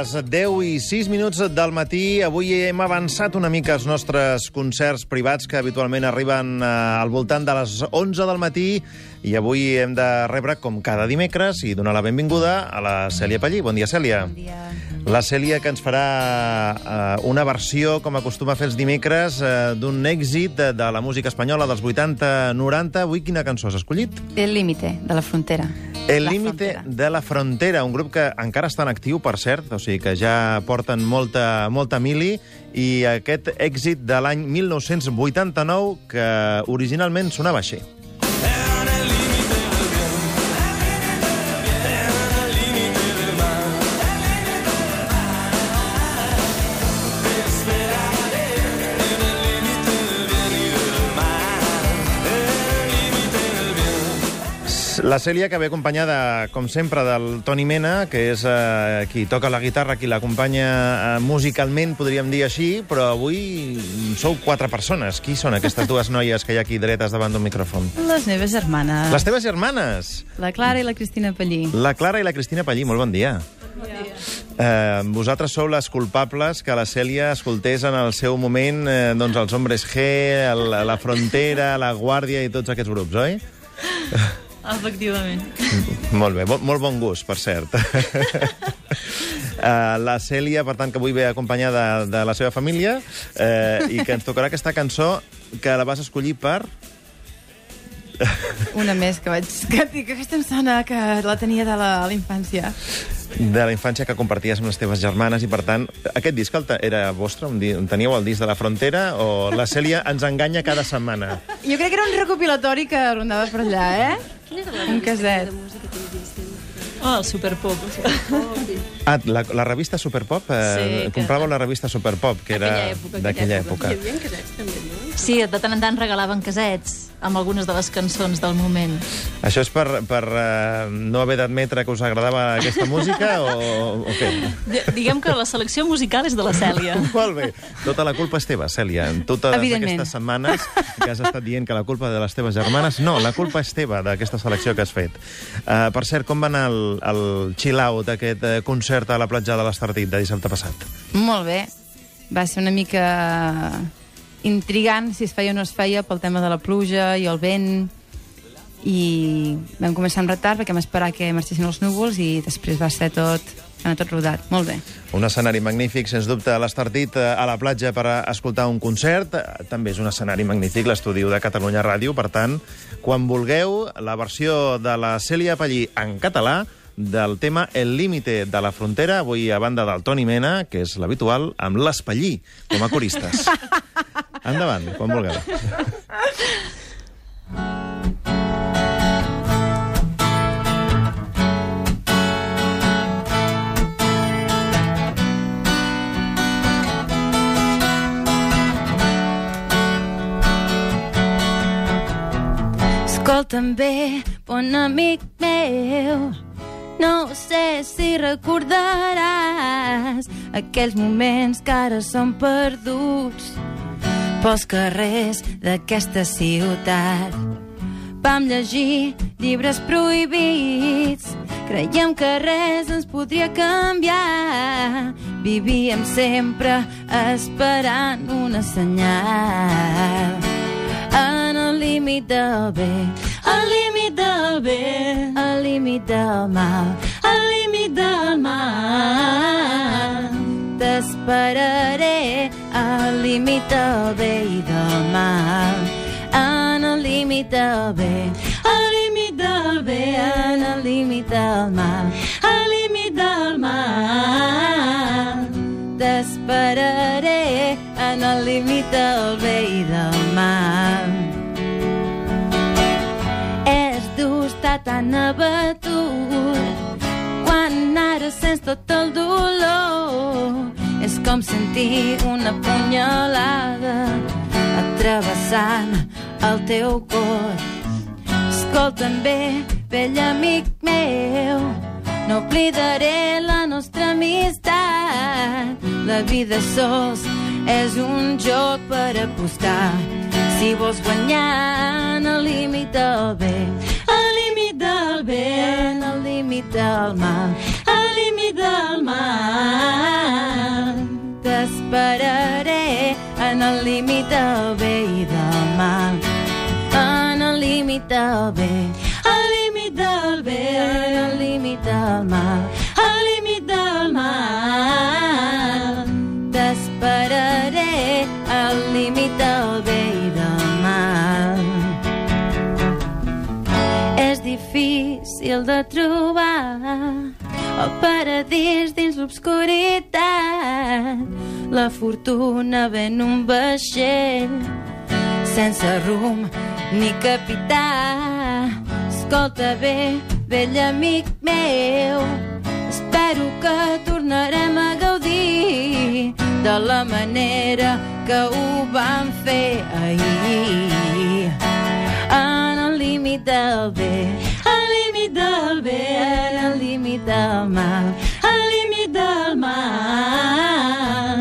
les 10 i 6 minuts del matí. Avui hem avançat una mica els nostres concerts privats que habitualment arriben eh, al voltant de les 11 del matí i avui hem de rebre, com cada dimecres, i donar la benvinguda a la Cèlia Pallí. Bon dia, Cèlia. Bon dia. La Cèlia que ens farà eh, una versió, com acostuma a fer els dimecres, eh, d'un èxit de, de la música espanyola dels 80-90. Avui quina cançó has escollit? El límite de la frontera. El límite de la frontera, un grup que encara està en actiu, per cert, o sigui que ja porten molta, molta mili, i aquest èxit de l'any 1989 que originalment sonava així. La Cèlia, que ve acompanyada, com sempre, del Toni Mena, que és eh, qui toca la guitarra, qui l'acompanya eh, musicalment, podríem dir així, però avui sou quatre persones. Qui són aquestes dues noies que hi ha aquí dretes davant d'un micròfon? Les meves germanes. Les teves germanes! La Clara i la Cristina Pallí. La Clara i la Cristina Pallí, molt bon dia. Eh, vosaltres sou les culpables que la Cèlia escoltés en el seu moment eh, doncs els Hombres G, el, la Frontera, la Guàrdia i tots aquests grups, oi? Efectivament. Molt bé, molt, molt bon gust, per cert. Uh, la Cèlia, per tant, que avui ve acompanyada de la seva família uh, i que ens tocarà aquesta cançó que la vas escollir per... Una més que vaig... Que, que aquesta em sona que la tenia de la, la infància. de la infància que comparties amb les teves germanes i, per tant, aquest disc era vostre? Un di- Teníeu el disc de la frontera o la Cèlia ens enganya cada setmana? Jo crec que era un recopilatori que rondava per allà, eh? Un caset. Oh, el Superpop. Ah, la, la revista Superpop? Eh, Sí, que- compràveu la revista Superpop, que era Aquella època, aquella d'aquella època. època. Sí, de tant en tant regalaven casets amb algunes de les cançons del moment. Això és per, per uh, no haver d'admetre que us agradava aquesta música o, o què? D diguem que la selecció musical és de la Cèlia. Molt bé. Tota la culpa és teva, Cèlia. Totes Evidentment. aquestes setmanes que has estat dient que la culpa de les teves germanes... No, la culpa és teva d'aquesta selecció que has fet. Uh, per cert, com va anar el, el chill-out, aquest uh, concert a la platja de l'Estartit de dissabte passat? Molt bé. Va ser una mica intrigant si es feia o no es feia pel tema de la pluja i el vent i vam començar amb retard perquè vam esperar que marxessin els núvols i després va ser tot, anar tot rodat. Molt bé. Un escenari magnífic, sens dubte, a l'Estartit, eh, a la platja per escoltar un concert. Eh, També és un escenari magnífic, l'estudi de Catalunya Ràdio. Per tant, quan vulgueu, la versió de la Cèlia Pallí en català del tema El límite de la frontera, avui a banda del Toni Mena, que és l'habitual, amb l'Espallí, com a coristes. Endavant, quan vulgueu. Escolta'm bé, bon amic meu, no sé si recordaràs aquells moments que ara són perduts pels carrers d'aquesta ciutat. Vam llegir llibres prohibits, creiem que res ens podria canviar. Vivíem sempre esperant una senyal en el límit del bé, al límit del bé, al límit del mal, al límit del mal. T'esperaré al límit del bé i del mal, en el límit del bé, al límit del bé, en el límit del mal, al límit del mal. T'esperaré en el límit del bé i del mal. És dur estar tan abatut quan ara sents tot el dolor. És com sentir una punyalada atravessant el teu cor. Escolta'm bé, vell amic meu, no oblidaré la nostra amistat. La vida sols és un joc per apostar. Si vols guanyar en el límit del bé, al límit del bé, en el límit del mal, del mar. T'esperaré en el límit del bé i del mal. En el límit del bé, al límit del bé, en el límit del mal, al límit del mal. T'esperaré al límit del bé i del mal. És difícil de trobar el paradís dins l'obscuritat. La fortuna ve en un vaixell sense rumb ni capità. Escolta bé, vell amic meu, espero que tornarem a gaudir de la manera que ho vam fer ahir. En el límit del bé, del mal, al límit del mal.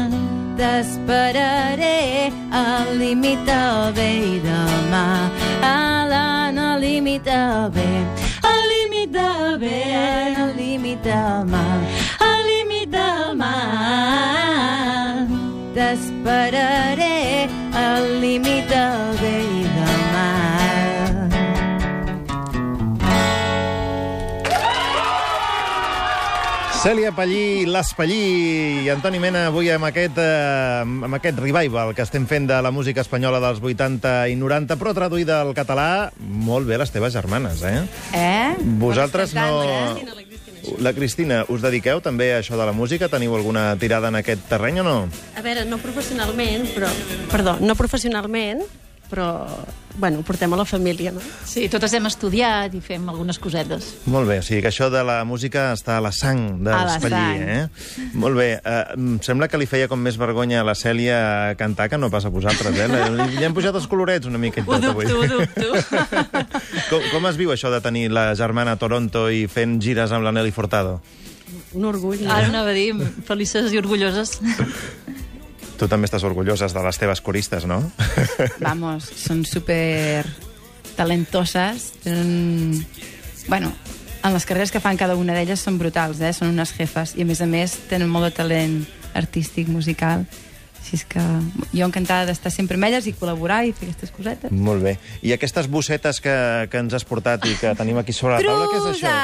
T'esperaré al límit del bé i del mal, en el límit del bé, al límit del bé, el límit del mal, al límit del mal. T'esperaré al límit del bé Cèlia Pallí, l'Espallí i Antoni Mena avui amb aquest, eh, amb aquest revival que estem fent de la música espanyola dels 80 i 90, però traduïda al català molt bé les teves germanes, eh? Eh? Vosaltres no... La Cristina, us dediqueu també a això de la música? Teniu alguna tirada en aquest terreny o no? A veure, no professionalment, però... Perdó, no professionalment, però, bueno, ho portem a la família, no? Sí, totes hem estudiat i fem algunes cosetes. Molt bé, o sigui que això de la música està a la sang de A la l'Espallí, sang. eh? Molt bé, eh, em sembla que li feia com més vergonya a la Cèlia cantar que no pas a vosaltres, eh? Li, li hem pujat els colorets una mica. Ho dubto, ho dubto. Com, com es viu això de tenir la germana a Toronto i fent gires amb la Nelly Furtado? Un orgull. Ara no? anava a dir, felices i orgulloses. Tu també estàs orgulloses de les teves coristes, no? Vamos, són super talentoses. Tenen... Bueno, en les carreres que fan cada una d'elles són brutals, eh? Són unes jefes. I, a més a més, tenen molt de talent artístic, musical. Així és que jo encantada d'estar sempre amb elles i col·laborar i fer aquestes cosetes. Molt bé. I aquestes bossetes que, que ens has portat i que tenim aquí sobre la taula, què és això?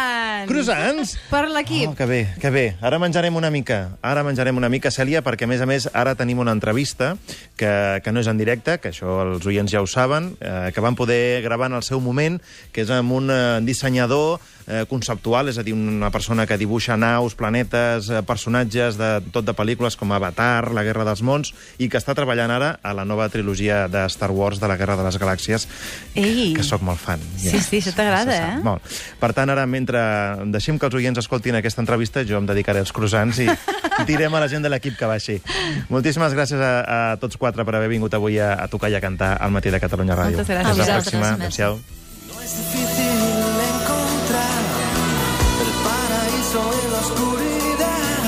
Croissants! Croissants? Per l'equip. Oh, que bé, que bé. Ara menjarem una mica. Ara menjarem una mica, Cèlia, perquè, a més a més, ara tenim una entrevista que, que no és en directe, que això els oients ja ho saben, eh, que van poder gravar en el seu moment, que és amb un eh, dissenyador eh, conceptual, és a dir, una persona que dibuixa naus, planetes, eh, personatges de tot de pel·lícules com Avatar, La Guerra dels Mons, i que està treballant ara a la nova trilogia de Star Wars de la Guerra de les Galàxies, Ei! que sóc molt fan. Sí, sí, això t'agrada, eh? Molt. Per tant, ara, mentre deixem que els oients escoltin aquesta entrevista, jo em dedicaré als croissants i direm a la gent de l'equip que baixi. Moltíssimes gràcies a, a tots quatre per haver vingut avui a, a tocar i a cantar al matí de Catalunya Ràdio. Moltes gràcies. Fins la pròxima. Adéu-siau. No es difícil encontrar el paraíso en la oscuridad.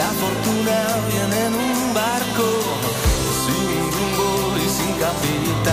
La fortuna viene en un barco sin rumbo y sin capitán.